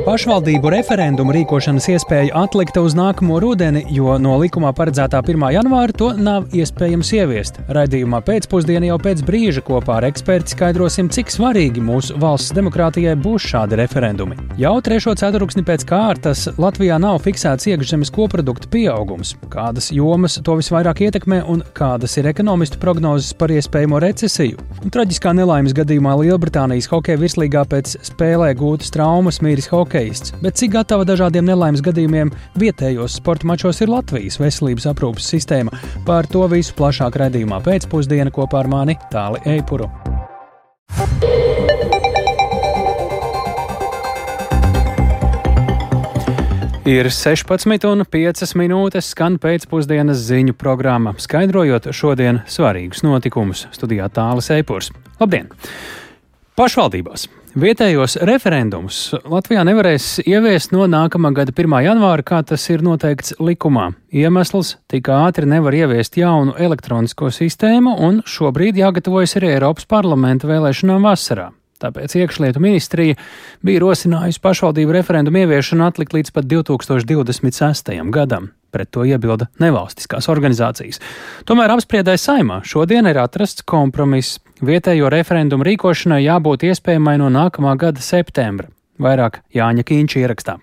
Pašvaldību referendumu rīkošanas iespēja atlikta uz nākamo rudeni, jo no likumā paredzētā 1. janvāra to nav iespējams ieviest. Radījumā pēcpusdienā jau pēc brīža kopā ar eksperti skaidrosim, cik svarīgi mūsu valsts demokrātijai būs šādi referendumi. Jau trešo ceturksni pēc kārtas Latvijā nav fiksēts iekšzemes koprodukta pieaugums. Kādas jomas to visvairāk ietekmē un kādas ir ekonomistu prognozes par iespējamo recesiju? Un traģiskā nelaimes gadījumā Lielbritānijas hokeja virslīgā pēc spēlē gūtas traumas mīris hokeja hokeists, bet cik gatava dažādiem nelaimes gadījumiem vietējos sporta mačos ir Latvijas veselības aprūpas sistēma. Par to visu plašāk redzējumā pēcpusdienā kopā ar mani Tāli Eipuru. Ir 16,5 minūtes skan pēcpusdienas ziņu programma, skaidrojot šodienas svarīgus notikumus. Studijā Tālis Eipurs. Labdien! Pašvaldībās Vietējos referendumus Latvijā nevarēs ieviest no nākamā gada 1. janvāra, kā tas ir noteikts likumā. Iemesls - tik ātri nevar ieviest jaunu elektronisko sistēmu, un šobrīd jāgatavojas arī Eiropas parlamenta vēlēšanām vasarā. Tāpēc iekšlietu ministrija bija rosinājusi pašvaldību referendumu ieviešanu atlikt līdz pat 2026. gadam. Pret to iebilda nevalstiskās organizācijas. Tomēr apspriedē saimā šodien ir atrasts kompromiss. Vietējo referendumu rīkošanai jābūt iespējamai no nākamā gada septembra. Vairāk Jāņa Kīņša ierakstā.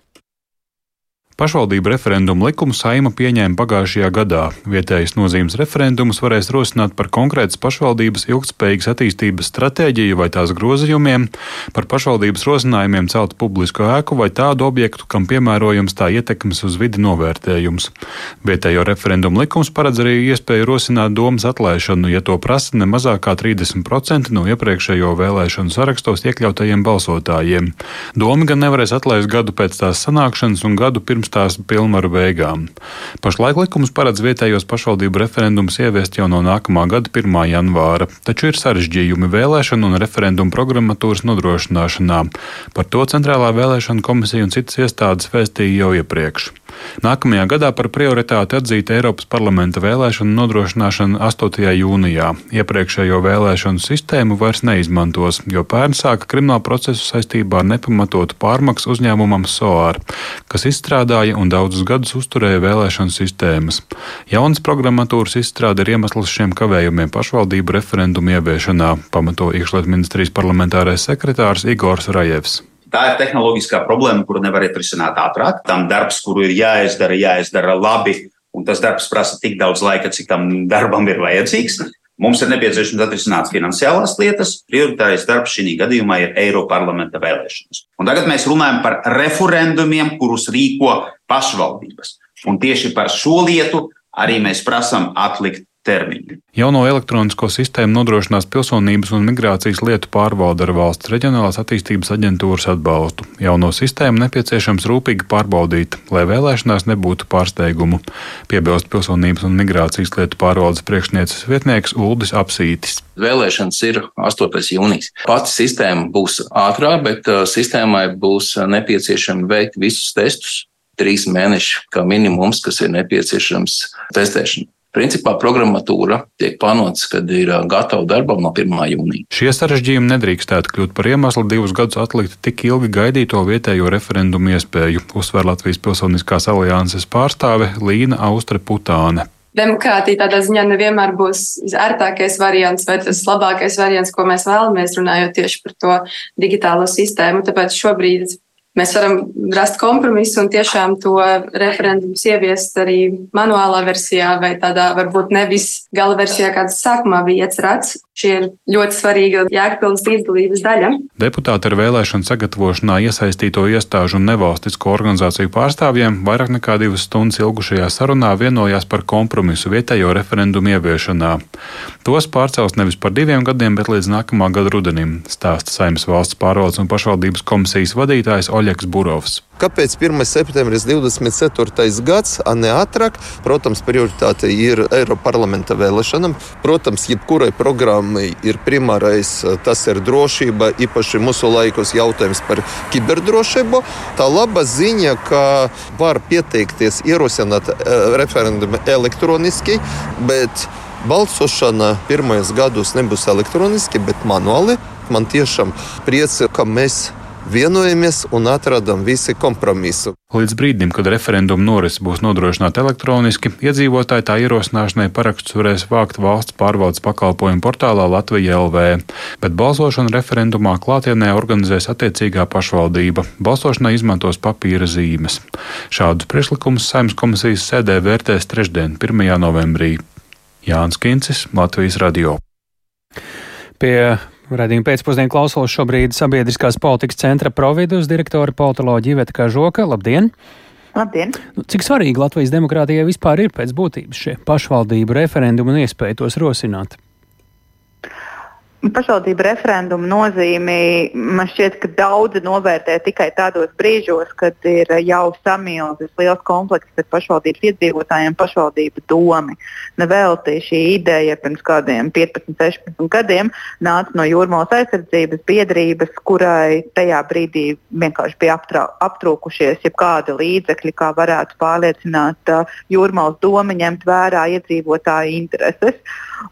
Pašvaldību referendumu likumu saima pieņēma pagājušajā gadā. Vietējas nozīmes referendumus varēs rosināt par konkrētas pašvaldības ilgspējīgas attīstības stratēģiju vai tās grozījumiem, par pašvaldības rosinājumiem celt publisku ēku vai tādu objektu, kam piemērojams tā ietekmes uz vidi novērtējums. Vietējo referendumu likums paredz arī iespēju rosināt domas atlaišanu, ja to prasa ne mazāk kā 30% no iepriekšējo vēlēšanu sarakstos iekļautajiem balsotājiem. Doma gan nevarēs atlaist gadu pēc tās sanākšanas un gadu pirms pirms tās pilnvaru beigām. Pašlaik likums paredz vietējos pašvaldību referendumus ieviest jau no nākamā gada 1. janvāra, taču ir sarežģījumi vēlēšanu un referendumu programmatūras nodrošināšanā. Par to Centrālā vēlēšana komisija un citas iestādes vēstīja jau iepriekš. Nākamajā gadā par prioritāti atzīta Eiropas parlamenta vēlēšanu nodrošināšana 8. jūnijā. Iepriekšējo vēlēšanu sistēmu vairs neizmantos, jo pērn sāka kriminālu procesu saistībā ar nepamatotu pārmaksu uzņēmumam SOAR, kas izstrādāja un daudzus gadus uzturēja vēlēšanu sistēmas. Jaunas programmatūras izstrāde ir iemesls šiem kavējumiem pašvaldību referendumu ieviešanā, pamato iekšlietu ministrijas parlamentārais sekretārs Igors Rajevs. Tā ir tehnoloģiskā problēma, kuru nevar atrisināt ātrāk. Tam darbs, kuru ir jāizdara, jāizdara labi, un tas darbs prasa tik daudz laika, cik tam darbam ir vajadzīgs. Mums ir nepieciešams atrisināt finansiālās lietas. Prioritārais darbs šī gadījumā ir Eiroparlamenta vēlēšanas. Un tagad mēs runājam par referendumiem, kurus rīko pašvaldības. Un tieši par šo lietu arī mēs prasām atlikt termiņu. Jauno elektronisko sistēmu nodrošinās pilsonības un migrācijas lietu pārvalde ar valsts reģionālās attīstības aģentūras atbalstu. Jauno sistēmu nepieciešams rūpīgi pārbaudīt, lai vēlēšanās nebūtu pārsteigumu, piebilst pilsonības un migrācijas lietu pārvaldes priekšnieces vietnieks Uldis Apsītis. Vēlēšanas ir 8. jūnijas. Pati sistēma būs ātrā, bet uh, sistēmai būs nepieciešami veikt visus testus, trīs mēneši kā minimums, kas ir nepieciešams testēšanai. Principā programmatūra tiek plānotas, kad ir gatava darbam no 1. jūnija. Šie sarežģījumi nedrīkstētu kļūt par iemeslu divus gadus atlikt tik ilgi gaidīto vietējo referendumu iespēju, uzsver Latvijas Pilsoniskās alianses pārstāve Līna Austre Putāne. Demokrātija tādā ziņā nevienmēr būs ērtākais variants vai tas labākais variants, ko mēs vēlamies, runājot tieši par to digitālo sistēmu. Tāpēc šobrīd mēs varam rast kompromisu un tiešām to referendumu ieviest arī manuālā versijā vai tādā varbūt nevis gala versijā, kāds sākumā bija iecerēts. Šī ir ļoti svarīga jēgpilnas līdzdalības daļa. Deputāti ar vēlēšanu sagatavošanā iesaistīto iestāžu un nevalstisko organizāciju pārstāvjiem vairāk nekā divas stundas ilgušajā sarunā vienojās par kompromisu vietējo referendumu ieviešanā. Tos pārcels nevis par diviem gadiem, bet līdz nākamā gada rudenim, stāsta Saimnes valsts pārvaldes un pašvaldības komisijas vadītājs Oļegs Burovs. Kāpēc 1. septembris 24. gads, a ne ātrāk? Protams, prioritāte ir Eiropas parlamenta vēlēšanām. Protams, jebkurai programmai ir primārais tas ir drošība, īpaši mūsu laikos jautājums par kiberdrošību. Tā laba ziņa, ka var pieteikties, ierosināt referendumu elektroniski, bet balsošana pirmajos gados nebūs elektroniski, bet manuāli. Man tiešām priecē, ka mēs vienojamies un atradam visi kompromisu. Līdz brīdim, kad referenduma norise būs nodrošināta elektroniski, iedzīvotāji tā ierosināšanai parakstus varēs vākt valsts pārvaldes pakalpojumu portālā Latvija LV, bet balsošanu referendumā klātienē organizēs attiecīgā pašvaldība. Balsošanai izmantos papīra zīmes. Šādus priekšlikumus saimnes komisijas sēdē vērtēs trešdien, 1. novembrī. Jānis Kincis, Latvijas radio. Pie Radījuma pēcpusdienu klausos šobrīd sabiedriskās politikas centra providus direktora politoloģija Iveta Kažoka. Labdien! Labdien! Nu, cik svarīgi Latvijas demokrātijai vispār ir pēc būtības šie pašvaldību referendumi un iespēja tos rosināt? Pašvaldību referendumu nozīmi man šķiet, ka daudzi novērtē tikai tādos brīžos, kad ir jau samilzis liels konflikts ar pašvaldības iedzīvotājiem, pašvaldību domi. Nevelti šī ideja pirms kādiem 15, 16 gadiem nāca no jūrmālas aizsardzības biedrības, kurai tajā brīdī vienkārši bija aptrā, aptrūkušies jebkādi līdzekļi, kā varētu pārliecināt uh, jūrmālas domu ņemt vērā iedzīvotāju intereses.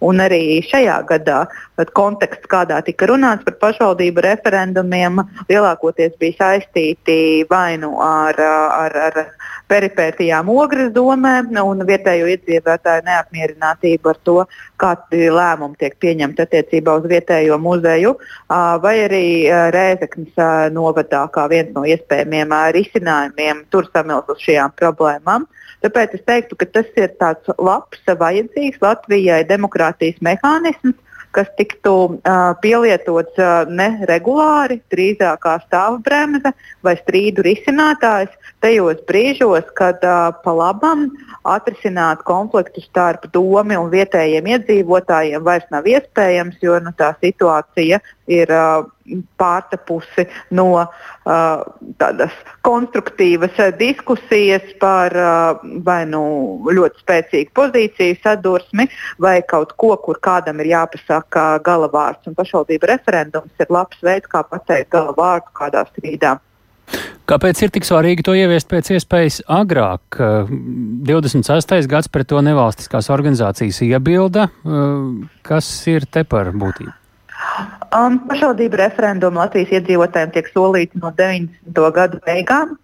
Un arī šajā gadā konteksts, kādā tika runāts par pašvaldību referendumiem, lielākoties bija saistīti vai nu ar, ar, ar peripētijām Ogres domē un vietējo iedzīvotāju neapmierinātību ar to, kādi lēmumi tiek pieņemti attiecībā uz vietējo muzeju, vai arī Rēzeknas novadā kā viens no iespējamiem risinājumiem tur samilst uz šajām problēmām. Tāpēc es teiktu, ka tas ir tāds labs, vajadzīgs Latvijai demokrātijas mehānisms, kas tiktu uh, pielietots uh, neregulāri, drīzāk kā stāvbremze vai strīdu risinātājs tajos brīžos, kad uh, pa labam atrisināt konfliktu starp domu un vietējiem iedzīvotājiem vairs nav iespējams, jo nu, tā situācija ir uh, pārtapusi no uh, tādas konstruktīvas uh, diskusijas par uh, vai nu ļoti spēcīgu pozīciju sadursmi, vai kaut ko, kur kādam ir jāpasaka galavārds. Un pašvaldība referendums ir labs veids, kā pateikt galavārdu kādā strīdā. Kāpēc ir tik svarīgi to ieviest pēc iespējas agrāk? 26. gads pret to nevalstiskās organizācijas iebilda. Kas ir te par būtību? Um, pašvaldību referendumu Latvijas iedzīvotājiem tiek solīti no 90. gadu beigām.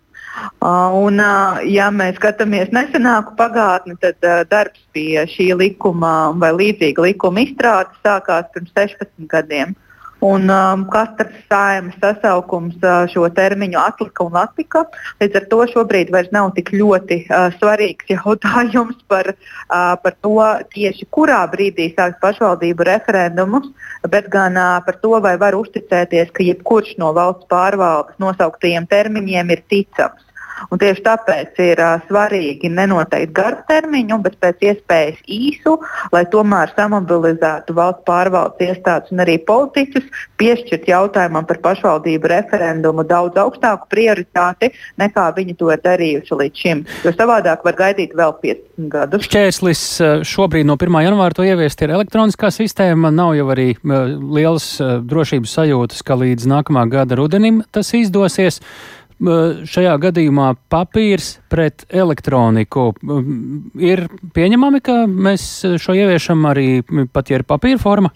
Uh, un, uh, ja mēs skatāmies nesenāku pagātni, tad uh, darbs pie šī likuma vai līdzīga likuma izstrādes sākās pirms 16 gadiem. Un, um, katrs saimas sasaukums uh, šo termiņu atlika un atlika. Līdz ar to šobrīd vairs nav tik ļoti uh, svarīgs jautājums par, uh, par to, tieši kurā brīdī sāks pašvaldību referendumus, bet gan uh, par to, vai var uzticēties, ka jebkurš no valsts pārvaldes nosauktajiem termiņiem ir ticams. Un tieši tāpēc ir uh, svarīgi nenoteikt garu termiņu, bet pēc iespējas īsu, lai tomēr samobilizētu valsts pārvaldes iestādes un arī politiķus, piešķirt jautājumam par pašvaldību referendumu daudz augstāku prioritāti nekā viņi to ir darījuši līdz šim. Jo savādāk var gaidīt vēl 15 gadus. Šķērslis šobrīd no 1. janvāra to ieviest ir elektroniskā sistēma. Nav jau arī lielas drošības sajūtas, ka līdz nākamā gada rudenim tas izdosies šajā gadījumā papīrs pret elektroniku. Ir pieņemami, ka mēs šo ieviešam arī pat, ja ir papīra forma?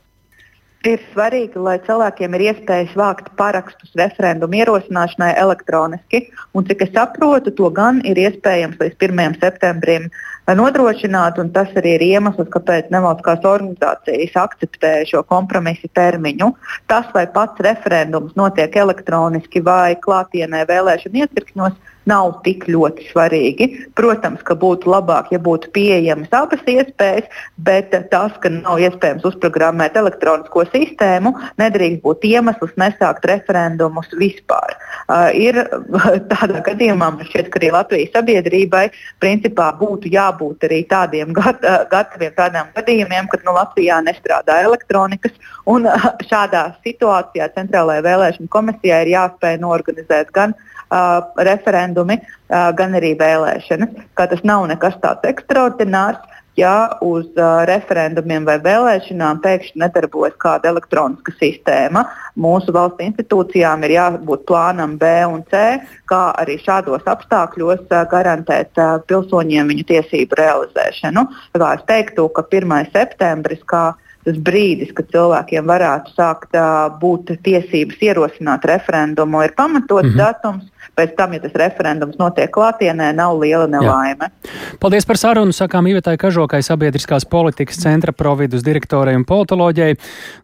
Ir svarīgi, lai cilvēkiem ir iespējas vākt parakstus referendumu ierosināšanai elektroniski. Un, cik es saprotu, to gan ir iespējams līdz 1. septembrim nodrošināt. Tas arī ir iemesls, kāpēc nevalstiskās organizācijas akceptē šo kompromisu termiņu. Tas, vai pats referendums notiek elektroniski vai klātienē vēlēšana iecirkņos, nav tik ļoti svarīgi. Protams, ka būtu labāk, ja būtu pieejamas abas iespējas, bet tas, ka nav iespējams uzprogrammēt elektronisko sistēmu, nedrīkst būt iemesls nesākt referendumus vispār. Uh, ir tādā gadījumā man šķiet, ka arī Latvijas sabiedrībai principā būtu jābūt arī tādiem gataviem tādiem gadījumiem, kad nu, Latvijā nestrādā elektronikas. Un uh, šādā situācijā Centrālajai vēlēšana komisijai ir jāspēj norganizēt gan uh, uh, referendumi, uh, gan arī vēlēšanas. Kā tas nav nekas tāds ekstraordinārs. Ja uz uh, referendumiem vai vēlēšanām pēkšņi nedarbojas kāda elektroniska sistēma, mūsu valsts institūcijām ir jābūt plānam B un C, kā arī šādos apstākļos uh, garantēt uh, pilsoņiem viņu tiesību realizēšanu. Tā kā es teiktu, ka 1. septembris kā tas brīdis, kad cilvēkiem varētu sākt uh, būt tiesības ierosināt referendumu, ir pamatots mm -hmm. datums pēc tam, ja tas referendums notiek klātienē, nav liela nelaime. Jā. Paldies par sarunu. Sakām Ivetai Kažokai, sabiedriskās politikas centra providus direktorei un politoloģijai.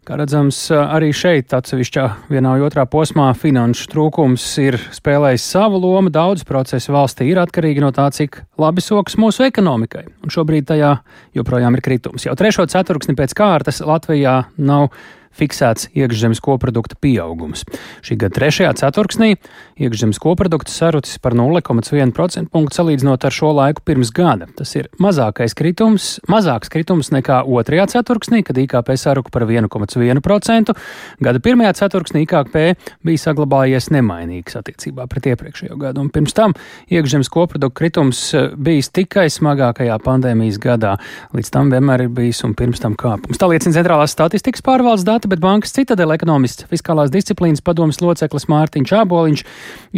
Kā redzams, arī šeit atsevišķā vienā vai otrā posmā finanšu trūkums ir spēlējis savu lomu. Daudz procesu valstī ir atkarīgi no tā, cik labi sokas mūsu ekonomikai. Un šobrīd tajā joprojām ir kritums. Jau trešo ceturksni pēc kārtas Latvijā nav fiksēts iekšzemes koprodukta pieaugums. Šī gada trešajā ceturksnī iekšzemes koprodukts sarucis par 0,1% punktu salīdzinot ar šo laiku pirms gada. Tas ir mazākais kritums, mazāks kritums nekā otrajā ceturksnī, kad IKP saruka par 1,1%. Gada pirmajā ceturksnī IKP bija saglabājies nemainīgs attiecībā pret iepriekšējo gadu, un pirms tam iekšzemes koprodukta kritums eh, bijis tikai smagākajā pandēmijas gadā. Līdz tam vienmēr ir bijis un pirms tam kāpums. Tā liecina centrālās statistikas pārvaldes dati, bet bankas citadela ekonomists, fiskālās disciplīnas padomas loceklis Mārtiņš Āboliņš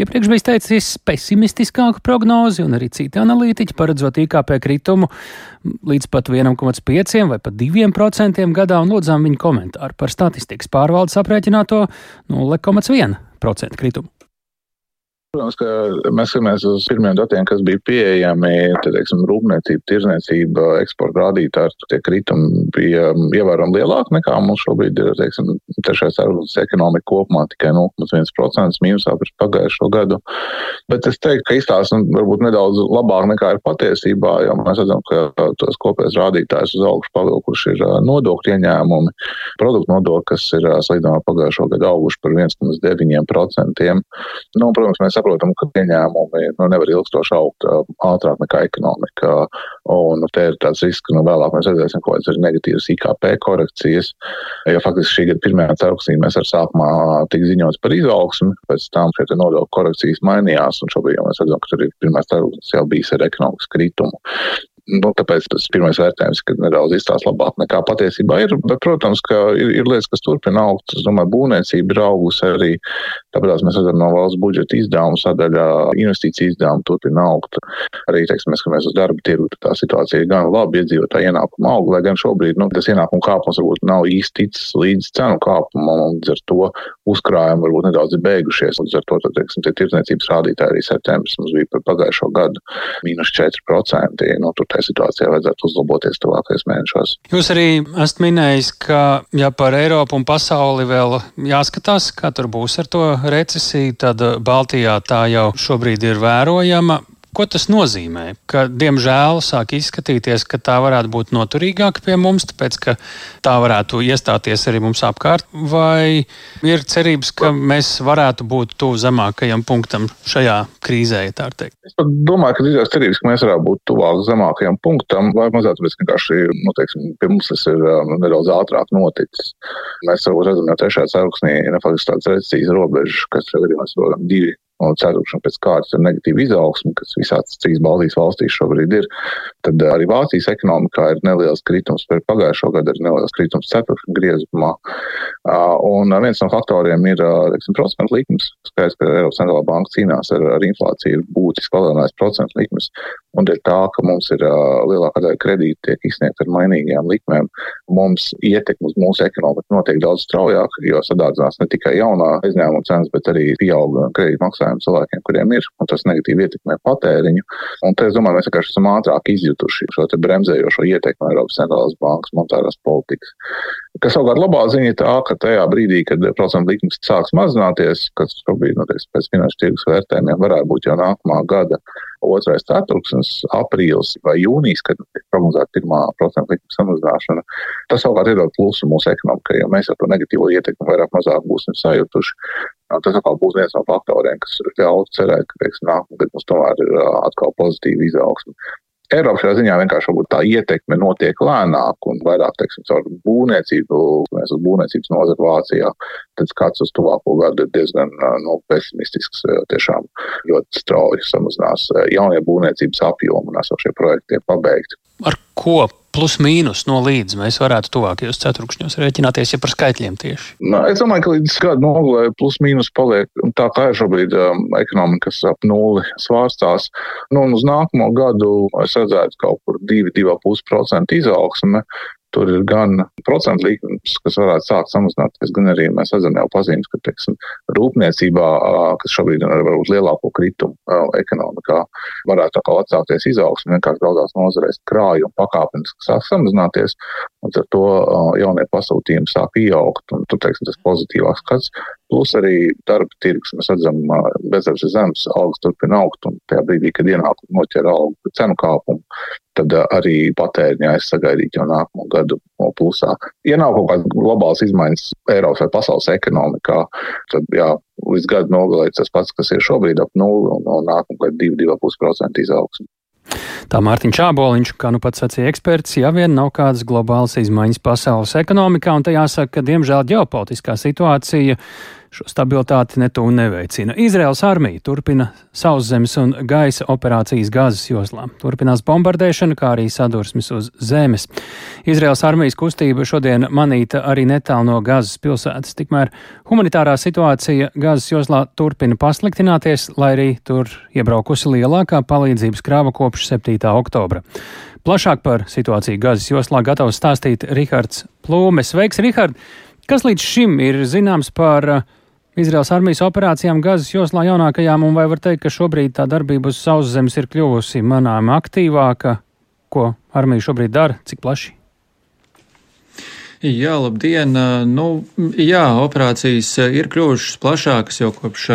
iepriekš bija teicis pesimistiskāku prognozi, un arī citi analītiķi paredzot IKP kritumu līdz pat 1,5 vai pat 2% gadā, un lūdzām viņu komentāru par statistikas pārvaldes aprēķināto 0,1% kritumu. Protams, ka mēs skatāmies uz pirmiem datiem, kas bija pieejami. Tad, teiksim, rūpniecība, tirzniecība, eksporta rādītāji, tie kritumi bija ievērojami lielāki nekā mums šobrīd ir. Teiksim, trešais ceturksnis ekonomika kopumā tikai 0,1% mīnusā pret pagājušo gadu. Bet es teiktu, ka izstāsta nu, varbūt nedaudz labāk nekā ir patiesībā, jo mēs redzam, ka tos kopējos rādītājus uz augšu pavilkuši ir nodokļu ieņēmumi, produktu nodokļi, kas ir salīdzinājumā pagājušo gadu auguši par 1,9%. Nu, protams, saprotam, ka ieņēmumi nu, nevar ilgstoši augt ātrāk nekā ekonomika. Un nu, te ir tāds risks, ka nu, vēlāk mēs redzēsim kaut kādas negatīvas IKP korekcijas. Jo faktiski šī gada pirmajā ceturksnī mēs ar sākumā tika ziņots par izaugsmu, pēc tam šie nodokļu korekcijas mainījās, un šobrīd jau mēs redzam, ka tur ir pirmais ceturksnis jau bijis ar ekonomikas kritumu. Nu, tāpēc tas pirmais vērtējums, ka nedaudz izstāsta labāk nekā patiesībā ir. Bet, protams, ka ir, ir lietas, kas turpina augt. Es domāju, būvniecība ir augusi arī. Tāpēc mēs redzam no valsts budžeta izdevumu sadaļā, investīciju izdevumu turpina augt. Arī, teiksim, mēs skatāmies uz darba tirgu, tā situācija ir gan labi, iedzīvotāji ienākuma aug, lai gan šobrīd nu, tas ienākuma kāpums varbūt nav īsti ticis līdz cenu kāpumam, un līdz ar to uzkrājumi varbūt nedaudz ir beigušies. Līdz ar to, tad, teiksim, tie tirdzniecības rādītāji arī septembris mums bija par pagājušo gadu mīnus 4%. Nu, tur tai situācijai vajadzētu uzlaboties tuvākajos mēnešos. Jūs arī esat minējis, ka ja par Eiropu un pasauli vēl jāskatās, kā tur būs ar to recesiju, tad Baltijā tā jau šobrīd ir vērojama. Ko tas nozīmē? Ka, diemžēl, sāk izskatīties, ka tā varētu būt noturīgāka pie mums, tāpēc ka tā varētu iestāties arī mums apkārt. Vai ir cerības, ka mēs varētu būt tuvu zemākajam punktam šajā krīzē, ja tā teikt? Es domāju, ka ir cerības, ka mēs varētu būt tuvāk zemākajam punktam, vai mazāk tāpēc, ka vienkārši nu, teiksim, pie mums tas ir um, nedaudz ātrāk noticis. Mēs redzam, ka trešajā ceturksnī ir faktiski tāds recesijas robežas, kas varam divi un ceturkšņa pēc kārtas ir negatīva izaugsme, kas visās trīs Baltijas valstīs šobrīd ir, tad arī Vācijas ekonomikā ir neliels kritums par pagājušo gadu, ir neliels kritums ceturkšņa griezumā. Ah, un viens no faktoriem ir procentu likmes. Skaidrs, ka Eiropas centrālā banka cīnās ar, ar inflāciju, ir būtiski palielinājis procentu likmes. Un dēļ tā, ka mums ir lielākā daļa kredīti tiek izsniegta ar mainīgām likmēm, mums ietekme uz mūsu ekonomiku notiek daudz straujāk, jo sadārdzinās ne tikai jaunā aizņēmuma cenas, bet arī pieauga kredīta maksājumi cilvēkiem, kuriem ir, un tas negatīvi ietekmē patēriņu. Un te, es domāju, mēs vienkārši esam ātrāk izjutuši šo bremzējošo ietekmi Eiropas centrālās bankas monetārās politikas. Kas savukārt labā ziņa ir tā, ka tajā brīdī, kad procentu likmes sāks mazināties, kas šobrīd nu, pēc finanšu tirgus vērtējumiem varētu būt jau nākamā gada otrais ceturksnis, aprīlis vai jūnijas, kad tiek prognozēta pirmā procentu likuma samazināšana, tas savukārt iedod plusu mūsu ekonomikai, jo mēs ar to negatīvo ietekmi vairāk mazāk būsim sajutuši. Tas atkal būs viens no faktoriem, kas ļauj cerēt, ka teiksim, nākamgad mums tomēr ir atkal pozitīva izaugsme. Eiropa šajā ziņā vienkārši tā ietekme notiek lēnāk un vairāk, teiksim, caur būvniecību, mēs uz būvniecības nozaru Vācijā, tad skats uz tuvāko gadu ir diezgan nu, pesimistisks, tiešām ļoti strauji samazinās jaunie būvniecības apjomi un esošie projekti tiek pabeigti. Ar ko plus mīnus no līdz mēs varētu tuvākajos ceturkšņos rēķināties, ja par skaitļiem tieši? Nu, es domāju, ka līdz gada nogalē plus mīnus paliek tā, kā ir šobrīd um, ekonomikas ap nulli svārstās. Nu, un uz nākamo gadu es redzētu kaut kur 2-2,5% izaugsme. Tur ir gan procentu likums, kas varētu sākt samazināties, gan arī mēs redzam jau pazīmes, ka, teiksim, rūpniecībā, kas šobrīd ir varbūt lielāko kritumu ekonomikā, varētu atkal atsākties izaugsme, vienkārši daudzās nozarēs krājumi pakāpeniski sāk samazināties, un ar to jaunie pasūtījumi sāk pieaugt, un tur, teiksim, tas pozitīvāks skats. Plus arī darba tirgus, mēs redzam, bezdarbs ir zems, algas turpina augt, un tajā brīdī, kad ienākumi noķer algu cenu kāpumu, tad arī patēriņā es sagaidītu jau nākamo gadu plusā. Ja nav kaut kādas globālas izmaiņas Eiropas vai pasaules ekonomikā, tad jā, līdz gada nogalē tas pats, kas ir šobrīd ap nulli un, un nākamā gada 2,5% izaugsme. Tā Mārtiņš Čāboliņš, kā nu pats sacīja eksperts, ja vien nav kādas globālas izmaiņas pasaules ekonomikā, un te jāsaka, ka diemžēl ģeopolitiskā situācija Šo stabilitāti netū neveicina. Izraels armija turpina sauszemes un gaisa operācijas gazas joslā. Turpinās bombardēšana, kā arī sadursmes uz zemes. Izraels armijas kustība šodien manīta arī netālu no gazas pilsētas. Tikmēr humanitārā situācija gazas joslā turpina pasliktināties, lai arī tur iebraukusi lielākā palīdzības krāva kopš 7. oktobra. Plašāk par situāciju Gazas joslā gatavs stāstīt Rihards Plūmes. Sveiks, Rihard! Kas līdz šim ir zināms par uh, Izraels armijas operācijām Gazas joslā jaunākajām, un vai var teikt, ka šobrīd tā darbība uz sauszemes ir kļuvusi manām aktīvāka, ko armija šobrīd dara, cik plaši? Jā, labdien! Nu, jā, operācijas ir kļuvušas plašākas jau kopš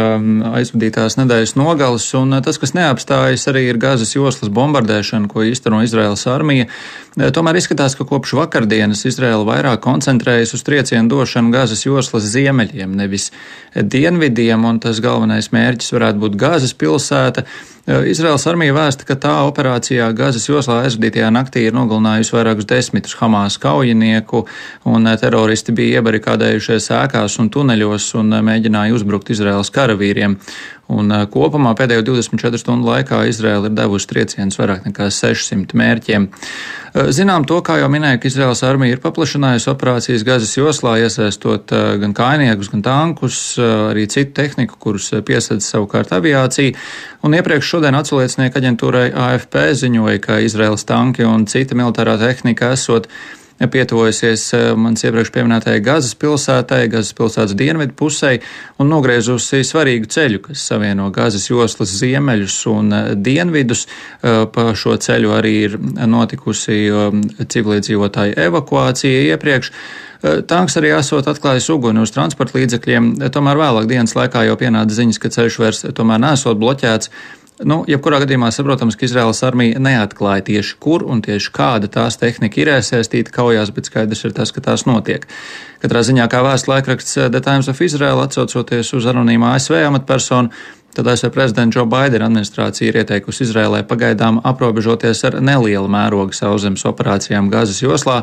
aizvadītās nedēļas nogales, un tas, kas neapstājas, arī ir Gazas joslas bombardēšana, ko īsteno Izraels armija. Tomēr izskatās, ka kopš vakardienas Izraela vairāk koncentrējas uz triecienu došanu Gazas joslas ziemeļiem, nevis dienvidiem, un tas galvenais mērķis varētu būt Gazas pilsēta. Izraels armija vēsta, ka tā operācijā Gazas joslā aizvadītajā naktī ir nogalinājusi vairākus desmitus Hamas kaujinieku, un teroristi bija iebarikādējušies ēkās un tuneļos un mēģināja uzbrukt Izraels karavīriem. Un kopumā pēdējo 24 stundu laikā Izraela ir devusi triecienus vairāk nekā 600 mērķiem. Zinām to, kā jau minēju, ka Izraels armija ir paplašinājusi operācijas Gazas joslā, iesaistot gan kainiekus, gan tankus, arī citu tehniku, kurus piesadz savukārt aviācija. Un iepriekš šodien atsauliecinieku aģentūrai AFP ziņoja, ka Izraels tanki un cita militārā tehnika esot pietuvojusies eh, mans iepriekš pieminētajai Gazas pilsētai, Gazas pilsētas dienvidu pusē un nogriezusi svarīgu ceļu, kas savieno Gazas joslas ziemeļus un eh, dienvidus. Eh, pa šo ceļu arī ir notikusi civiliedzīvotāju evakuācija iepriekš. Tanks arī esot atklājis uguni uz transporta līdzekļiem, tomēr vēlāk dienas laikā jau pienāca ziņas, ka ceļš vairs tomēr nesot bloķēts. Nu, jebkurā gadījumā saprotams, ka Izraels armija neatklāja tieši kur un tieši kāda tās tehnika ir iesaistīta kaujās, bet skaidrs ir tas, ka tās notiek. Katrā ziņā, kā vēsts laikraksts eh, The Times of Israel atsaucoties uz anonīmā ASV amatpersonu, tad ASV prezidenta Joe Biden administrācija ir ieteikusi Izrēlē pagaidām aprobežoties ar nelielu mērogu sauszemes operācijām Gazas joslā,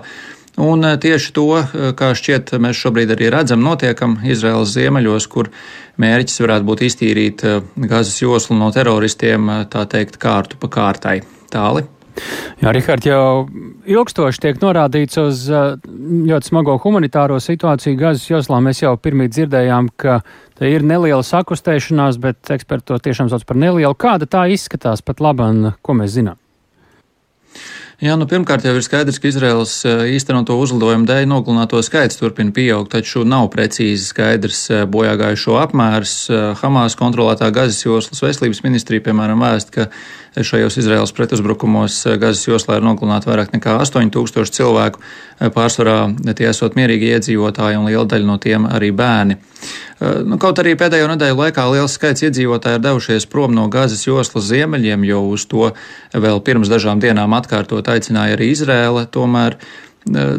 Un eh, tieši to, eh, kā šķiet, mēs šobrīd arī redzam, notiekam Izraels ziemeļos, kur mērķis varētu būt iztīrīt eh, gazas joslu no teroristiem, tā teikt, kārtu pa kārtai. Tāli. Jā, Rihard, jau ilgstoši tiek norādīts uz ļoti smago humanitāro situāciju Gazas joslā. Mēs jau pirmie dzirdējām, ka te ir neliela sakustēšanās, bet eksperti to tiešām sauc par nelielu. Kāda tā izskatās pat labam, ko mēs zinām? Jā, nu, pirmkārt jau ir skaidrs, ka Izraels eh, īstenoto uzlidojumu dēļ nogalināto skaits turpina pieaugt, taču nav precīzi skaidrs eh, bojāgājušo apmērs. Eh, Hamas kontrolētā Gazas joslas veselības ministrija, piemēram, vēst, ka šajos Izraels pretuzbrukumos Gazas joslā ir nogalināti vairāk nekā 8000 cilvēku, pārsvarā tie esot mierīgi iedzīvotāji un liela daļa no tiem arī bērni. Nu, kaut arī pēdējo nedēļu laikā liels skaits iedzīvotāji ir devušies prom no Gāzes joslas ziemeļiem, jo uz to vēl pirms dažām dienām atkārtot aicināja arī Izrēla. Tomēr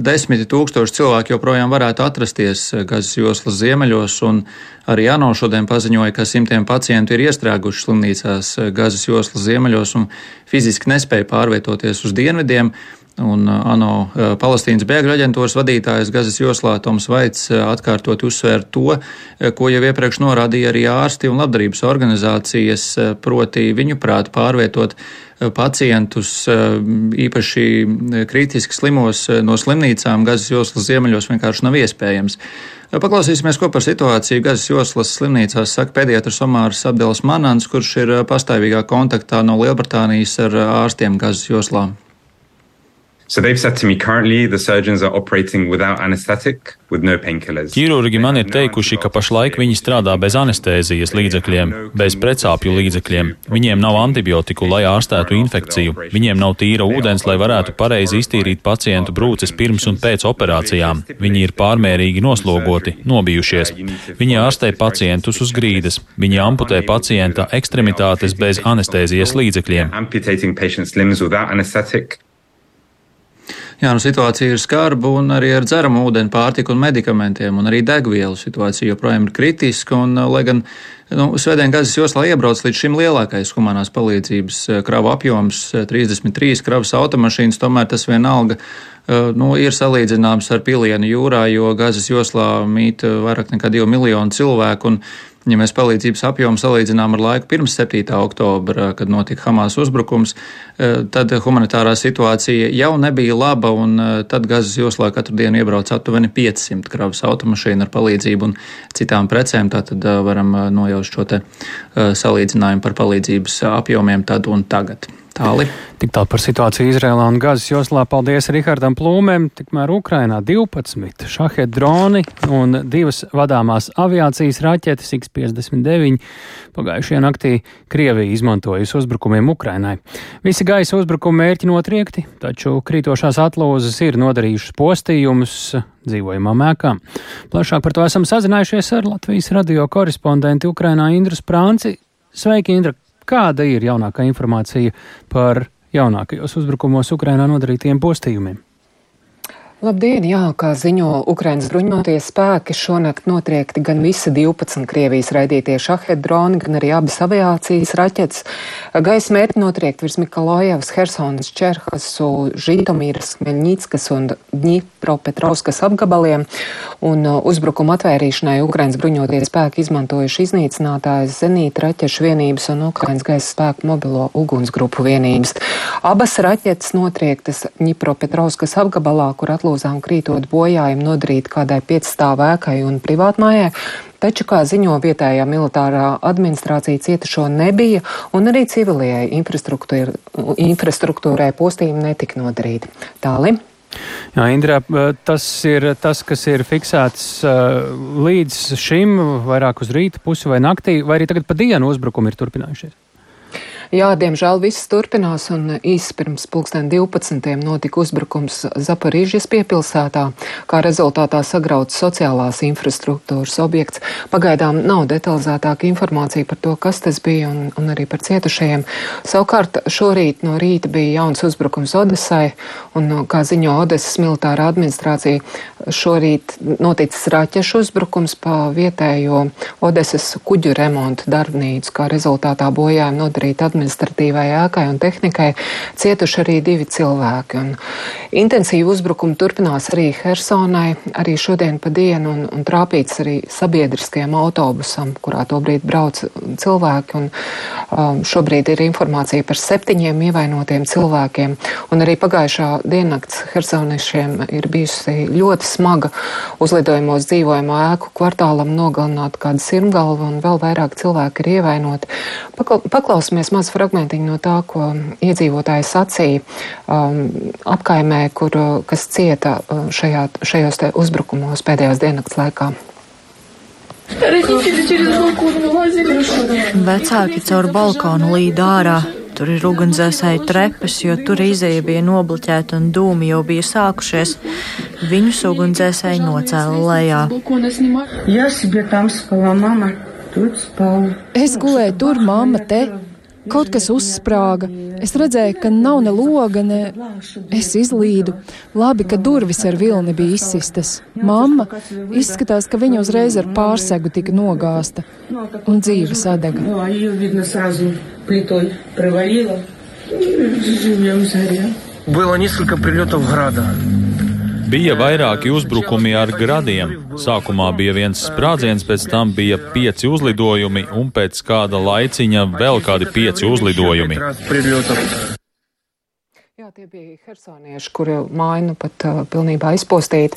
desmiti tūkstoši cilvēku joprojām varētu atrasties Gazas joslas ziemeļos, un arī ANO šodien paziņoja, ka simtiem pacientu ir iestrēguši slimnīcās Gazas joslas ziemeļos un fiziski nespēja pārvietoties uz dienvidiem. Un uh, ANO uh, Palestīnas bēgļu aģentūras vadītājs Gazas joslā Toms Vaits uh, atkārtot uzsvēra to, ko jau iepriekš norādīja arī ārsti un labdarības organizācijas, proti viņu prāt pārvietot pacientus īpaši kritiski slimos no slimnīcām Gazas joslas ziemeļos vienkārši nav iespējams. Paklausīsimies, ko par situāciju Gazas joslas slimnīcās saka pediatrs Omārs Abdels Manans, kurš ir pastāvīgā kontaktā no Lielbritānijas ar ārstiem Gazas joslām. So they've said to me currently the surgeons are operating without anesthetic, with no painkillers. Ķirurgi man ir teikuši, ka pašlaik viņi strādā bez anestēzijas līdzekļiem, bez precāpju līdzekļiem. Viņiem nav antibiotiku, lai ārstētu infekciju. Viņiem nav tīra ūdens, lai varētu pareizi iztīrīt pacientu brūces pirms un pēc operācijām. Viņi ir pārmērīgi noslogoti, nobijušies. Viņi ārstē pacientus uz grīdas. Viņi amputē pacienta ekstremitātes bez anestēzijas līdzekļiem. Jā, nu situācija ir skarba un arī ar dzeramu ūdeni, pārtiku un medikamentiem, un arī degvielu situācija joprojām ir kritiska. Un, lai gan nu, Svētdien gazas joslā iebrauc līdz šim lielākais humanās palīdzības kravu apjoms - 33 kravas automašīnas, tomēr tas vienalga nu, ir salīdzināms ar pilienu jūrā, jo gazas joslā mīt vairāk nekā 2 miljoni cilvēku. Un, Ja mēs palīdzības apjomu salīdzinām ar laiku pirms 7. oktobra, kad notika Hamas uzbrukums, eh, tad humanitārā situācija jau nebija laba, un eh, tad Gazas joslā katru dienu iebrauc aptuveni 500 kravas automašīnu ar palīdzību un citām precēm. Tātad eh, varam nojaust šo te salīdzinājumu par palīdzības apjomiem tad un tagad. Tāli. Tik tālu par situāciju Izrēlā un Gazas joslā. Paldies Rihardam Plūmēm. Tikmēr Ukrainā 12 šahet droni un divas vadāmās aviācijas raķetes X-59 pagājušajā naktī Krievija izmantojusi uzbrukumiem Ukrainai. Visi gaisa uzbrukuma mērķi notriekti, taču krītošās atlūzas ir nodarījušas postījumus dzīvojamām ēkām. Plašāk par to esam sazinājušies ar Latvijas radio korespondentu Ukrainā Indru Sprānci. Sveiki, Indra! Kāda ir jaunākā informācija par jaunākajos uzbrukumos Ukrainā nodarītiem postījumiem? Labdien! Jā, kā ziņo Ukrainas bruņoties spēki, šonakt notriekti gan visi 12 Krievijas raidītie šahed droni, gan arī abas aviācijas raķetes. Gaisa mērķi notriekti virs Mikalojevas, Hersonas, Čerhasu, Žitomīras, Meļņickas un Dņipropetrovskas apgabaliem. Un uh, uzbrukuma atvērīšanai Ukrainas bruņoties spēki izmantojuši iznīcinātājs zenīta raķešu vienības un Ukrainas gaisa spēku mobilo ugunsgrupu vienības. Abas raķetes notriektas Dņipropetrovskas apgabalā, kur atlūdz aplūzām krītot bojājumi nodarīti kādai piecstāvēkai un privātmājai. Taču, kā ziņo vietējā militārā administrācija, cietušo nebija, un arī civilajai infrastruktūrai postījumi netika nodarīti. Tāli. Jā, Indrā, tas ir tas, kas ir fiksēts līdz šim, vairāk uz rīta pusi vai naktī, vai arī tagad pa dienu uzbrukumi ir turpinājušies? Jā, diemžēl viss turpinās, un īsi pirms pulksten 12. notika uzbrukums Zaparīžas piepilsētā, kā rezultātā sagrauts sociālās infrastruktūras objekts. Pagaidām nav detalizētāka informācija par to, kas tas bija un, un arī par cietušajiem. Savukārt šorīt no rīta bija jauns uzbrukums Odesai, un, kā ziņo Odesas militārā administrācija, šorīt noticis raķešu uzbrukums pa vietējo Odesas kuģu remontu darbnīcu, kā rezultātā bojājumi nodarīti administrācijā administratīvai ēkai un tehnikai cietuši arī divi cilvēki. Un intensīvu uzbrukumu turpinās arī Hersonai, arī šodien pa dienu, un, un trāpīts arī sabiedriskajam autobusam, kurā tobrīd brauc cilvēki. Un, um, šobrīd ir informācija par septiņiem ievainotiem cilvēkiem, un arī pagājušā diennakts Hersoniešiem ir bijusi ļoti smaga uzlidojumos dzīvojamo ēku kvartālam nogalināt kādu sirmgalvu, un vēl vairāk cilvēki ir ievainoti. Paklausīsimies maz fragmentiņu no tā, ko iedzīvotāji sacīja um, apkaimē, kur, kas cieta uh, šajā, šajos uzbrukumos pēdējās diennakts laikā. Vecāki caur balkonu līd ārā. Tur ir ugunsdzēsēju trepas, jo tur izēja bija nobloķēta un dūmi jau bija sākušies. Viņus ugunsdzēsēji nocēla lejā. Es gulēju tur, mamma te. Kaut kas uzsprāga. Es redzēju, ka nav ne loga, ne. Es izlīdu. Labi, ka durvis ar vilni bija izsistas. Mamma izskatās, ka viņa uzreiz ar pārsegu tika nogāzta un dzīve sadega. Было несколько прилетов града. Bija vairāki uzbrukumi ar gradiem. Sākumā bija viens sprādziens, pēc tam bija pieci uzlidojumi, un pēc kāda laiciņa vēl kādi pieci uzlidojumi. Jā, tie bija hersonieši, kuri māju nu pat uh, pilnībā izpostīti.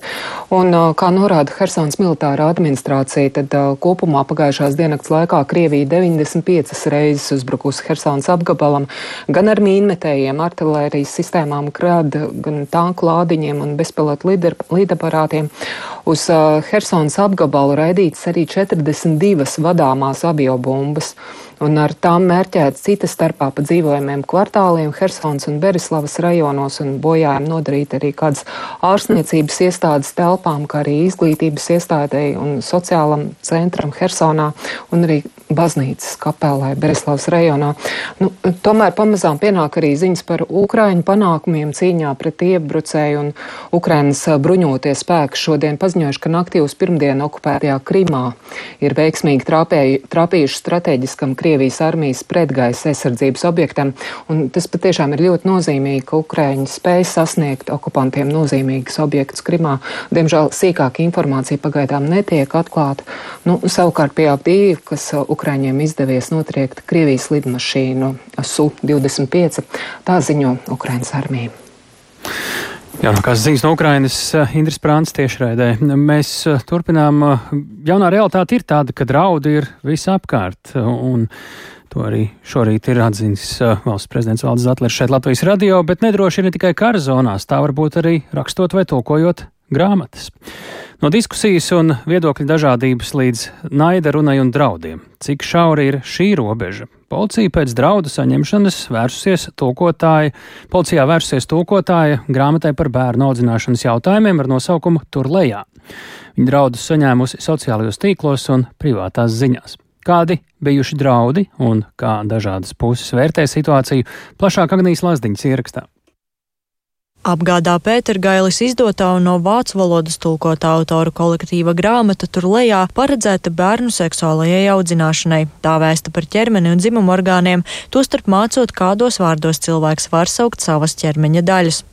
Un, uh, kā norāda Hersons militārā administrācija, tad uh, kopumā pagājušās diennakts laikā Krievija 95 reizes uzbrukusi Hersons apgabalam, gan ar mīnmetējiem, artilērijas sistēmām, krad, gan tanku lādiņiem un bezpilotu lidaparātiem. Uz Hersons apgabalu raidīts arī 42 vadāmās aviobumbas un ar tām mērķēts citas starpā pa dzīvojumiem kvartāliem Hersons un Berislavas rajonos un bojājumi nodarīt arī kādas ārstniecības iestādes telpām, kā arī izglītības iestādēji un sociālam centram Hersonā un arī baznīcas kapelē Bereslavas rajonā. Nu, tomēr pamazām pienāk arī ziņas par Ukraiņu panākumiem cīņā pret iebrucēju un Ukrainas bruņotie spēki šodien paziņojuši, ka naktī uz pirmdienu okupētajā Krimā ir veiksmīgi trāpēju, trāpījuši strateģiskam Krievijas armijas pretgaisa aizsardzības objektam, un tas patiešām ir ļoti nozīmīgi, ka Ukraiņi spēj sasniegt okupantiem nozīmīgus objektus Krimā. Diemžēl sīkāka informācija pagaidām netiek atklāta. Nu, savukārt pie Avdīva, kas Ukraiņiem izdevies notriekt Krievijas lidmašīnu Su-25. Tā ziņo Ukraiņas armija. Jaunākās ziņas no Ukrainas eh, Indras Prāns tiešraidē. Mēs eh, turpinām. Eh, jaunā realitāte ir tāda, ka draudi ir visapkārt. Un to arī šorīt ir atzīmis valsts prezidents Valdis Zatlers šeit Latvijas radio, bet nedroši ir ne tikai kara zonās, tā varbūt arī rakstot vai tulkojot grāmatas. No diskusijas un viedokļu dažādības līdz naida runai un draudiem. Cik šaura ir šī robeža? Policija pēc draudu saņemšanas vērsusies tulkotāja, policijā vērsusies tulkotāja grāmatai par bērnu audzināšanas jautājumiem ar nosaukumu Tur lejā. Viņa draudus saņēmusi sociālajos tīklos un privātās ziņās. Kādi bijuši draudi un kā dažādas puses vērtē situāciju, plašāk Agnijas Lazdiņas ierakstā. Apgādā Pētergailis izdotā un no vācu valodas tulkotā autoru kolektīva grāmata tur lejā paredzēta bērnu seksuālajai audzināšanai. Tā vēsta par ķermeni un dzimumu orgāniem, tostarp mācot, kādos vārdos cilvēks var saukt savas ķermeņa daļas.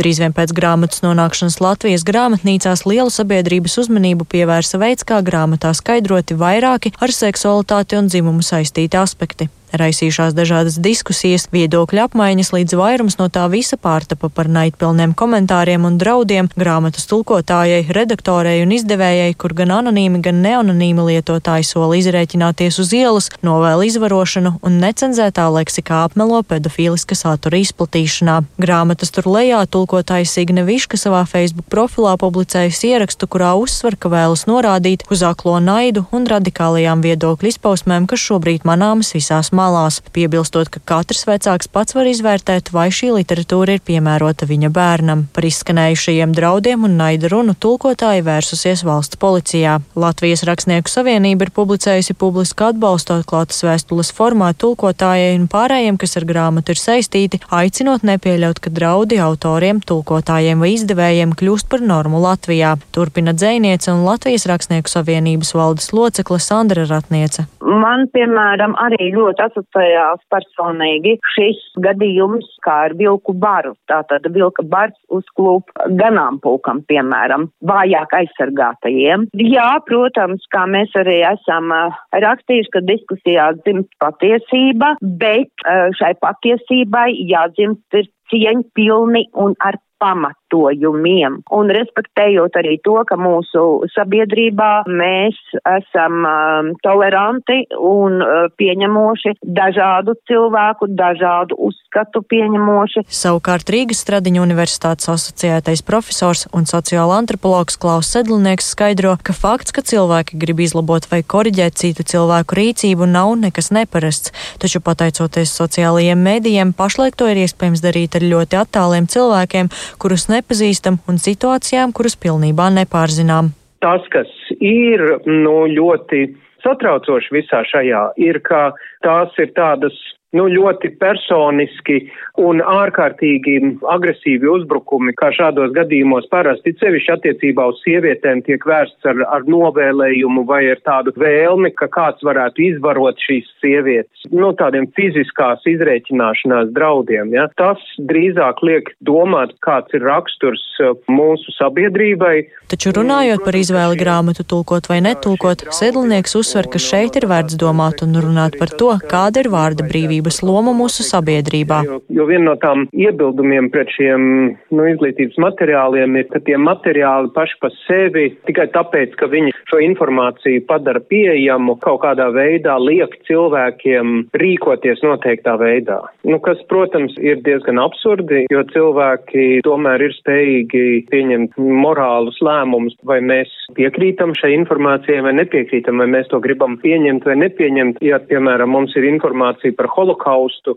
Drīz vien pēc grāmatas nonākšanas Latvijas grāmatnīcās lielu sabiedrības uzmanību pievērsa veids, kā grāmatā skaidroti vairāki ar seksualitāti un dzimumu saistīti aspekti. Raisījušās dažādas diskusijas, viedokļu apmaiņas, līdz vairums no tā visa pārtapa par naidpilniem komentāriem un draudiem grāmatas tulkotājai, redaktorei un izdevējai, kur gan anonīmi, gan neanonīmi lietotāji sola izrēķināties uz ielas, novēl izvarošanu un necenzētā leksikā apmelo pedofīliska satura izplatīšanā. Grāmatas tur lejā tulkotājs Signe Viška savā Facebook profilā publicējusi ierakstu, kurā uzsver, ka vēlas norādīt uz aklo naidu un radikālajām viedokļu izpausmēm, kas šobrīd manāmas visās malās, piebilstot, ka katrs vecāks pats var izvērtēt, vai šī literatūra ir piemērota viņa bērnam. Par izskanējušajiem draudiem un naida runu tulkotāji vērsusies valsts policijā. Latvijas Rakstnieku savienība ir publicējusi publisku atbalstu atklātas vēstules formā tulkotājai un pārējiem, kas ar grāmatu ir saistīti, aicinot nepieļaut, ka draudi autoriem, tulkotājiem vai izdevējiem kļūst par normu Latvijā. Turpina dzēniece un Latvijas Rakstnieku savienības valdes locekle Sandra Ratniece. Man, piemēram, arī ļoti asociējās personīgi šis gadījums kā ar vilku baru. Tātad vilka bars uzklūp ganāmpulkam, piemēram, vājāk aizsargātajiem. Jā, protams, kā mēs arī esam rakstījuši, ka diskusijā dzimst patiesība, bet šai patiesībai jādzimst ir cieņpilni un ar pamatojumiem. Un respektējot arī to, ka mūsu sabiedrībā mēs esam um, toleranti un uh, pieņemoši dažādu cilvēku, dažādu uzskatu pieņemoši. Savukārt Rīgas Stradiņa universitātes asociētais profesors un sociāla antropologs Klaus Sedlnieks skaidro, ka fakts, ka cilvēki grib izlabot vai koriģēt citu cilvēku rīcību, nav nekas neparasts, taču pateicoties sociālajiem mēdījiem, pašlaik to ir iespējams darīt ar ļoti attāliem cilvēkiem, kurus nepazīstam, un situācijām, kuras pilnībā nepārzinām. Tas, kas ir nu, ļoti satraucoši visā šajā, ir, ka tās ir tādas nu, ļoti personiski un ārkārtīgi agresīvi uzbrukumi, kā šādos gadījumos parasti, sevišķi attiecībā uz sievietēm, tiek vērsts ar, ar novēlējumu vai ar tādu vēlmi, ka kāds varētu izvarot šīs sievietes, nu, tādiem fiziskās izrēķināšanās draudiem. Ja? Tas drīzāk liek domāt, kāds ir raksturs uh, mūsu sabiedrībai. Taču runājot par izvēli grāmatu tulkot vai netulkot, Sedlnieks uzsver, ka šeit ir vērts domāt un runāt par to, kāda ir vārda brīvība izglītības lomu mūsu sabiedrībā. Jo, jo viena no tām iebildumiem pret šiem nu, izglītības materiāliem ir, ka tie materiāli paši pa sevi tikai tāpēc, ka viņi šo informāciju padara pieejamu, kaut kādā veidā liek cilvēkiem rīkoties noteiktā veidā. Nu, kas, protams, ir diezgan absurdi, jo cilvēki tomēr ir spējīgi pieņemt morālus lēmumus, vai mēs piekrītam šai informācijai vai nepiekrītam, vai mēs to gribam pieņemt vai nepieņemt. Ja, piemēram, mums ir informācija par holokaustu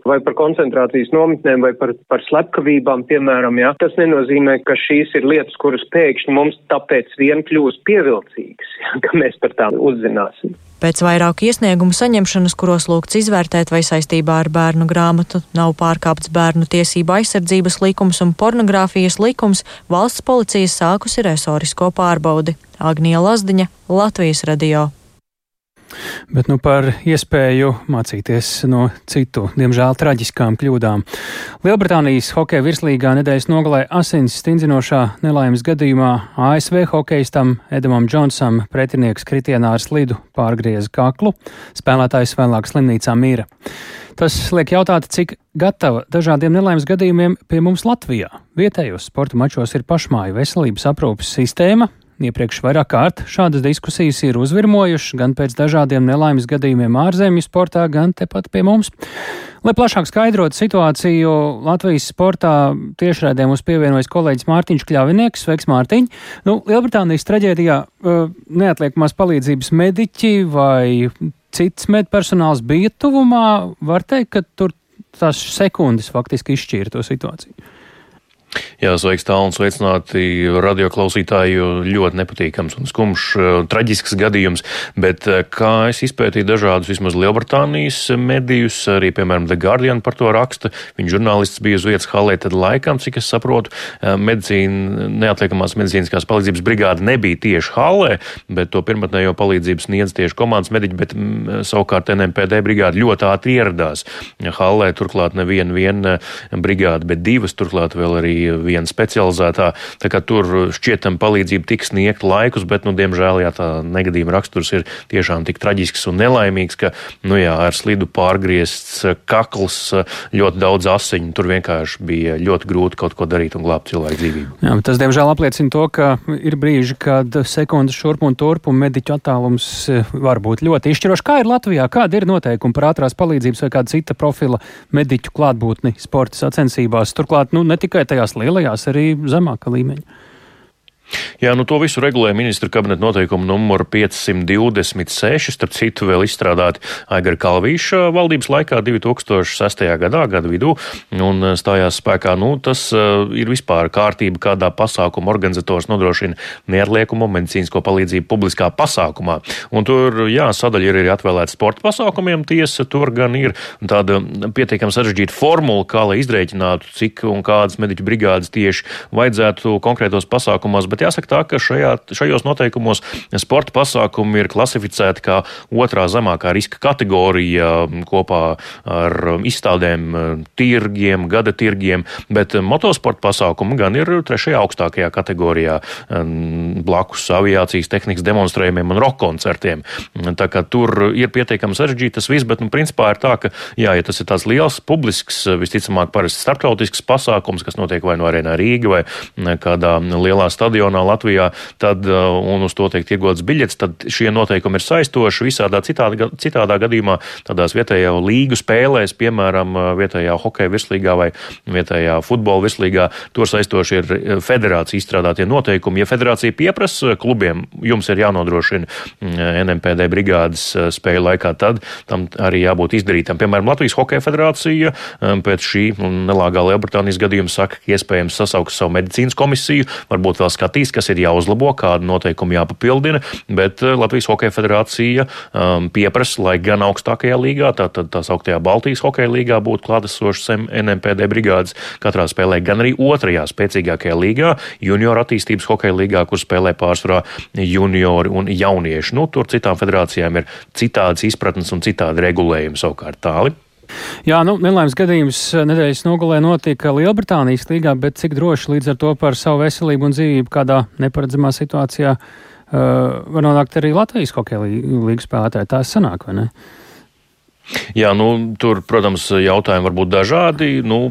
vai par koncentrācijas nometnēm vai par, par slepkavībām, piemēram, ja, tas nenozīmē, ka šīs ir lietas, kuras pēkšņi mums tāpēc vien kļūst pievilcīgas, ja, ka mēs par tām uzzināsim. Pēc vairāku iesniegumu saņemšanas, kuros lūgts izvērtēt, vai saistībā ar bērnu grāmatu nav pārkāpts bērnu tiesību aizsardzības likums un pornogrāfijas likums, valsts policija sākusi resorisko pārbaudi. Agnija Lazdiņa, Latvijas radio. Bet nu par iespēju mācīties no citu, diemžēl traģiskām kļūdām. Lielbritānijas hokeja virslīgā nedēļas nogalē asins stingzinošā nelaimes gadījumā ASV hokeistam Edamam Džonsam pretinieks kritienā ar slidu pārgrieza kaklu, spēlētājs vēlāk slimnīcā mīra. Tas liek jautāt, cik gatava dažādiem nelaimes gadījumiem pie mums Latvijā. Vietējos sporta mačos ir pašmāju veselības aprūpas sistēma, Iepriekš vairāk kārt šādas diskusijas ir uzvirmojušas gan pēc dažādiem nelaimes gadījumiem ārzemju sportā, gan tepat pie mums. Lai plašāk skaidrotu situāciju Latvijas sportā, tiešraidē mums pievienojas kolēģis Mārtiņš Kļavinieks. Sveiks, Mārtiņ! Nu, Lielbritānijas traģēdijā neatliekamās palīdzības mediķi vai cits medpersonāls bija tuvumā. Var teikt, ka tur tās sekundes faktiski izšķīra to situāciju. Jā, sveiks tālu un sveicināti radioklausītāji, ļoti nepatīkams un skumjš, eh, traģisks gadījums, bet eh, kā es izpētīju dažādus vismaz Lielbritānijas medijus, arī, piemēram, The Guardian par to raksta, viņa žurnālists bija uz vietas halē, tad laikam, cik es saprotu, eh, medicīna, neatliekamās medicīniskās palīdzības brigāde nebija tieši halē, bet to pirmatnējo palīdzību sniedz tieši komandas mediķi, bet mm, savukārt NMPD brigāde ļoti ātri ieradās. Halē, turklāt neviena viena brigāde, bet divas, turklāt vēl arī viena specializētā. Tā kā tur šķietam palīdzība tiks sniegt laikus, bet, nu, diemžēl, jā, tā negadījuma raksturs ir tiešām tik traģisks un nelaimīgs, ka, nu, jā, ar slidu pārgriezts kakls, ļoti daudz asiņu. Tur vienkārši bija ļoti grūti kaut ko darīt un glābt cilvēku dzīvību. Jā, tas, diemžēl, apliecina to, ka ir brīži, kad sekundes šurp un turp un mediķu attālums var būt ļoti izšķirošs. Kā ir Latvijā? Kāda ir noteikuma par ātrās palīdzības vai kāda cita profila mediķu klātbūtni sporta sacensībās? Turklāt, nu, ne tikai tajās lielajās, arī zemāka līmeņa. Jā, nu to visu regulē ministra kabineta noteikumu numuru 526, starp citu vēl izstrādāti Aigara Kalvīša valdības laikā 2006. gadā, gada vidū, un stājās spēkā, nu, tas uh, ir vispār kārtība, kādā pasākuma organizators nodrošina neatliekumu medicīnisko palīdzību publiskā pasākumā. Un tur, jā, sadaļa ir arī atvēlēta sporta pasākumiem, tiesa, tur gan ir tāda pietiekami sarežģīta formula, kā lai izrēķinātu, cik un kādas mediķu brigādes tieši vajadzētu konkrētos pasākumos bet jāsaka tā, ka šajā, šajos noteikumos sporta pasākumi ir klasificēti kā otrā zemākā riska kategorija kopā ar izstādēm, tirgiem, gada tirgiem, bet motosporta pasākumi gan ir trešajā augstākajā kategorijā blakus aviācijas tehnikas demonstrējumiem un roka koncertiem. Tā kā tur ir pietiekami sarežģīti tas viss, bet, nu, principā ir tā, ka, jā, ja tas ir tāds liels publisks, visticamāk parasti starptautisks pasākums, kas notiek vai no arēnā Rīga vai kādā lielā stadionā, reģionā Latvijā, tad, uh, un uz to tiek iegots biļets, tad šie noteikumi ir saistoši visādā citādā, citādā gadījumā, tādās vietējā līgu spēlēs, piemēram, uh, vietējā hokeja virslīgā vai vietējā futbola virslīgā, tur saistoši ir uh, federācija izstrādātie noteikumi. Ja federācija pieprasa klubiem, jums ir jānodrošina NMPD brigādes spēļu laikā, tad tam arī jābūt izdarītam. Piemēram, Latvijas Hokeja federācija um, pēc šī nelāgā Lielbritānijas gadījuma saka, ka iespējams sasauks savu medicīnas komisiju, varbūt vēl skatīt skatīs, kas ir jāuzlabo, kāda noteikuma jāpapildina, bet eh, Latvijas Hokeja federācija um, pieprasa, lai gan augstākajā līgā, tātad tā, tā sauktajā Baltijas Hokeja līgā būtu klātesošas NMPD brigādes katrā spēlē, gan arī otrajā spēcīgākajā līgā, junior attīstības hokeja līgā, kur spēlē pārsvarā juniori un jaunieši. Nu, tur citām federācijām ir citādas izpratnes un citādi regulējumi savukārt tāli. Jā, nu, nelaimes gadījums eh, nedēļas nogalē notika Lielbritānijas līgā, bet cik droši līdz ar to par savu veselību un dzīvību kādā neparedzamā situācijā uh, var nonākt arī Latvijas hokeja līgas spēlētāji. Tā sanāk, vai ne? Jā, nu, tur, protams, jautājumi var būt dažādi. Nu,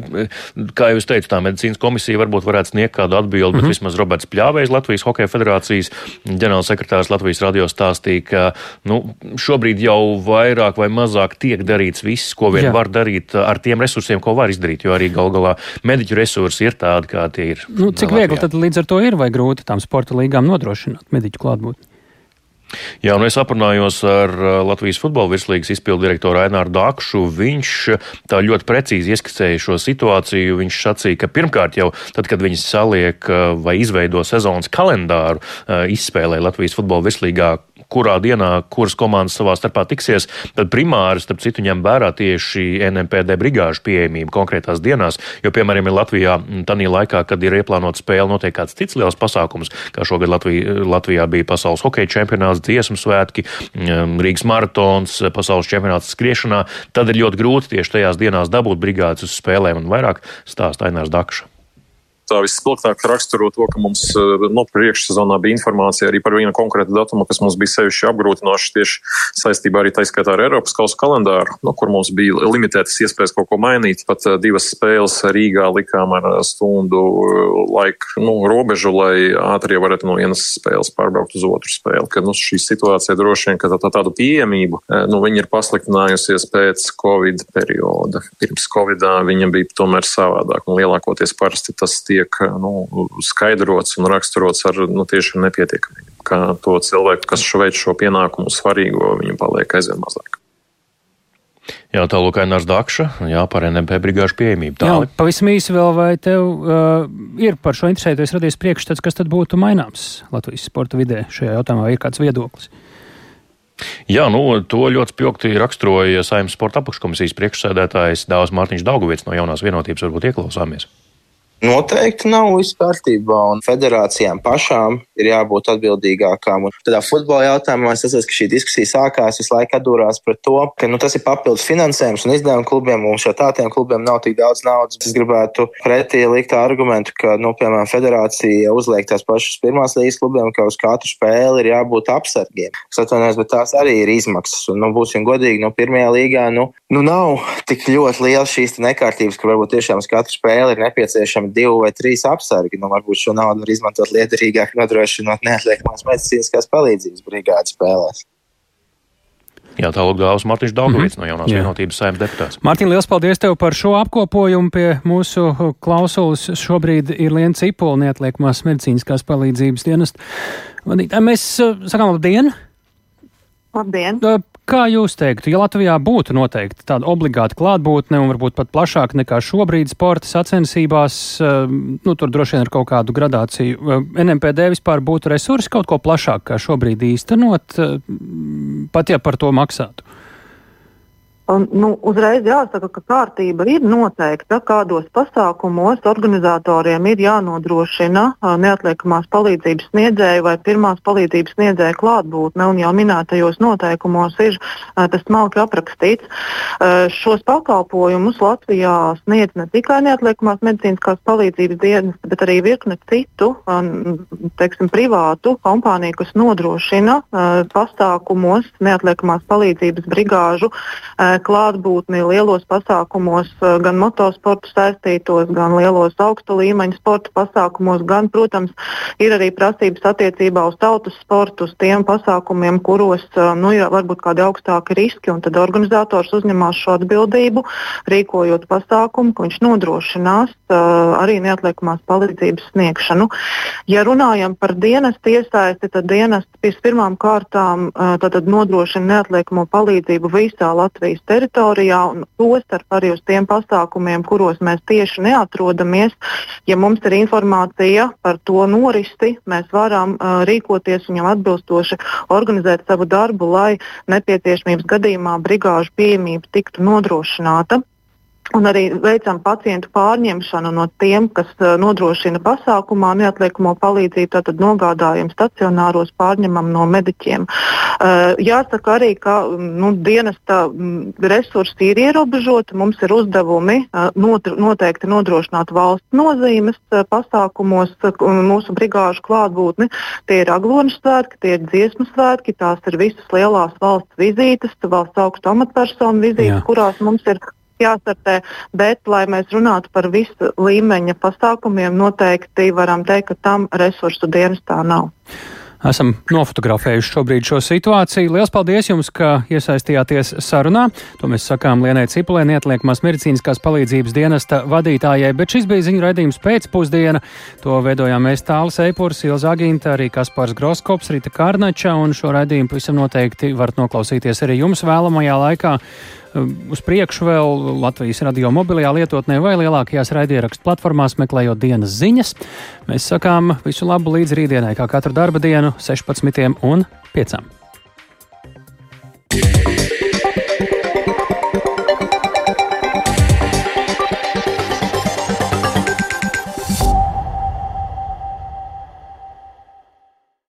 kā jau es teicu, tā medicīnas komisija varbūt varētu sniegt kādu atbildi, mm -hmm. bet mhm. vismaz Roberts Pļāvējs, Latvijas Hokeja federācijas ģenerālsekretārs Latvijas radio stāstīja, ka nu, šobrīd jau vairāk vai mazāk tiek darīts viss, ko vien Jā. var darīt ar tiem resursiem, ko var izdarīt, jo arī gal galā mediķu resursi ir tādi, kā tie ir. Nu, cik Latvijā. viegli tad līdz ar to ir vai grūti tām sporta līgām nodrošināt mediķu klātbūtni? Jā, un es aprunājos ar uh, Latvijas futbola virslīgas izpildu direktoru Aināru Dakšu. Viņš uh, tā ļoti precīzi ieskicēja šo situāciju. Viņš sacīja, ka pirmkārt jau tad, kad viņi saliek uh, vai izveido sezonas kalendāru, izspēlē Latvijas futbola virslīgā kurā dienā kuras komandas savā starpā tiksies, tad primāri, starp citu, ņem vērā tieši NMPD brigāžu pieejamību konkrētās dienās. Jo, piemēram, ir Latvijā tādā laikā, kad ir ieplānota spēle, notiek kāds cits liels pasākums, kā šogad Latvijā, Latvijā bija pasaules hokeja čempionāts, dziesmu svētki, Rīgas maratons, pasaules čempionāts skriešanā, tad ir ļoti grūti tieši tajās dienās dabūt brigādes uz spēlēm un vairāk stāsta Ainārs Dakša tā visspilgtāk raksturo to, ka mums eh, no priekšsezonā bija informācija arī par vienu konkrētu datumu, kas mums bija sevišķi apgrūtinoši tieši saistībā arī taiskaitā ar Eiropas kausa kalendāru, no kur mums bija limitētas iespējas kaut ko mainīt. Pat eh, divas spēles Rīgā likām ar stundu eh, laiku nu, robežu, lai ātrie varētu no vienas spēles pārbraukt uz otru spēli. Kad, nu, šī situācija droši vien, ka tā, tā tādu pieejamību, nu, viņi ir pasliktinājusies pēc Covid perioda. Pirms Covidā viņa bija tomēr savādāk un lielākoties parasti tas tiek tiek nu, skaidrots un raksturots ar nu, tieši nepietiekamību. Ka to cilvēku, kas šo veidu šo pienākumu svarīgo, viņu paliek aizvien mazāk. Jā, tā lūk, Ainars Dakša, jā, par NMP brigāžu pieejamību. Tā, jā, pavisam īsi vēl, vai tev uh, ir par šo interesēties radies priekšstats, kas tad būtu maināms Latvijas sporta vidē šajā jautājumā, vai ir kāds viedoklis? Jā, nu, to ļoti spilgti raksturoja Saimnes sporta apakškomisijas priekšsēdētājs Dāvs Mārtiņš Dauguvits no jaunās vienotības. Varbūt ieklausāmies. Noteikti nav viss kārtībā, un federācijām pašām ir jābūt atbildīgākām. Un tādā futbola jautājumā es atceros, ka šī diskusija sākās visu laiku atdūrās par to, ka nu, tas ir papildus finansējums un izdevuma klubiem. Mums jau tādiem klubiem nav tik daudz naudas. Es gribētu pretī likt argumentu, ka, nu, piemēram, federācija uzliek tās pašas pirmās līnijas klubiem, ka uz katru spēli ir jābūt apsargiem. Es atvainojos, bet tās arī ir izmaksas. Un, nu, būsim godīgi, nu, pirmajā līgā nu, nu, nav tik ļoti liels šīs nekārtības, ka varbūt tiešām uz katru spēli ir nepieciešama divi vai trīs apsargi. Nu, varbūt šo naudu var izmantot liederīgāk, nodrošinot neatliekamās medicīniskās palīdzības brigādes spēlēs. Jā, tālāk gāvs Mārtiņš Dāngavīts mm -hmm. no jaunās Jā. vienotības saimnes deputāts. Mārtiņ, liels paldies tev par šo apkopojumu. Pie mūsu klausulas šobrīd ir Liena Cipola, neatliekamās medicīniskās palīdzības dienas. Mēs uh, sakām labdien! Labdien! Kā jūs teiktu, ja Latvijā būtu noteikti tāda obligāta klātbūtne un varbūt pat plašāka nekā šobrīd sporta sacensībās, eh, nu, tur droši vien ar kaut kādu gradāciju, eh, NMPD vispār būtu resursi kaut ko plašāk kā šobrīd īstenot, eh, pat ja par to maksātu? Un, nu, uzreiz jāsaka, ka kārtība ir noteikta, kādos pasākumos organizatoriem ir jānodrošina neatliekamās palīdzības sniedzēju vai pirmās palīdzības sniedzēju klātbūtne. Un jau minētajos noteikumos ir tas smalki aprakstīts. Šos pakalpojumus Latvijā sniedz ne tikai neatliekamās medicīniskās palīdzības dienas, bet arī virkne citu teiksim, privātu kompāniju, kas nodrošina pasākumos neatliekamās palīdzības brigāžu klātbūtni lielos pasākumos, gan motosportu saistītos, gan lielos augsta līmeņa sporta pasākumos, gan, protams, ir arī prasības attiecībā uz tautas sportu, uz tiem pasākumiem, kuros nu, ir varbūt kādi augstāki riski, un tad organizators uzņemās šo atbildību, rīkojot pasākumu, ka viņš nodrošinās uh, arī neatliekamās palīdzības sniegšanu. Ja runājam par dienestu iesaisti, tad dienests pirmām kārtām nodrošina neatliekamo palīdzību visā Latvijas teritorijā un tostarp arī uz tiem pasākumiem, kuros mēs tieši neatrodamies. Ja mums ir informācija par to norisi, mēs varam uh, rīkoties un jau atbilstoši organizēt savu darbu, lai nepieciešamības gadījumā brigāžu pieejamība tiktu nodrošināta. Un arī veicam pacientu pārņemšanu no tiem, kas uh, nodrošina pasākumā neatliekamo palīdzību, tātad nogādājam stacionāros, pārņemam no mediķiem. Uh, jāsaka arī, ka nu, dienesta resursi ir ierobežoti, mums ir uzdevumi uh, not, noteikti nodrošināt valsts nozīmes pasākumos mūsu brigāžu klātbūtni. Tie ir aglonas svētki, tie ir dziesmu svētki, tās ir visas lielās valsts vizītes, valsts augstu amatpersonu vizītes, Jā. kurās mums ir jāstartē, bet, lai mēs runātu par visu līmeņa pasākumiem, noteikti varam teikt, ka tam resursu dienestā nav. Esam nofotografējuši šobrīd šo situāciju. Lielas paldies jums, ka iesaistījāties sarunā. To mēs sakām Lienai Cipulē, neatliekamās medicīniskās palīdzības dienesta vadītājai, bet šis bija ziņu raidījums pēcpusdiena. To veidojām mēs Tāls Eipurs, Ilza Aginta, arī Kaspars Groskops, Rita Kārnača, un šo raidījumu pavisam noteikti varat noklausīties arī jums vēlamajā laikā. Um, uz priekšu vēl Latvijas radio mobilajā lietotnē vai lielākajās raidierakstu platformās meklējot dienas ziņas. Mēs sakām visu labu līdz rītdienai, kā katru darba dienu, 16.5. Yeah.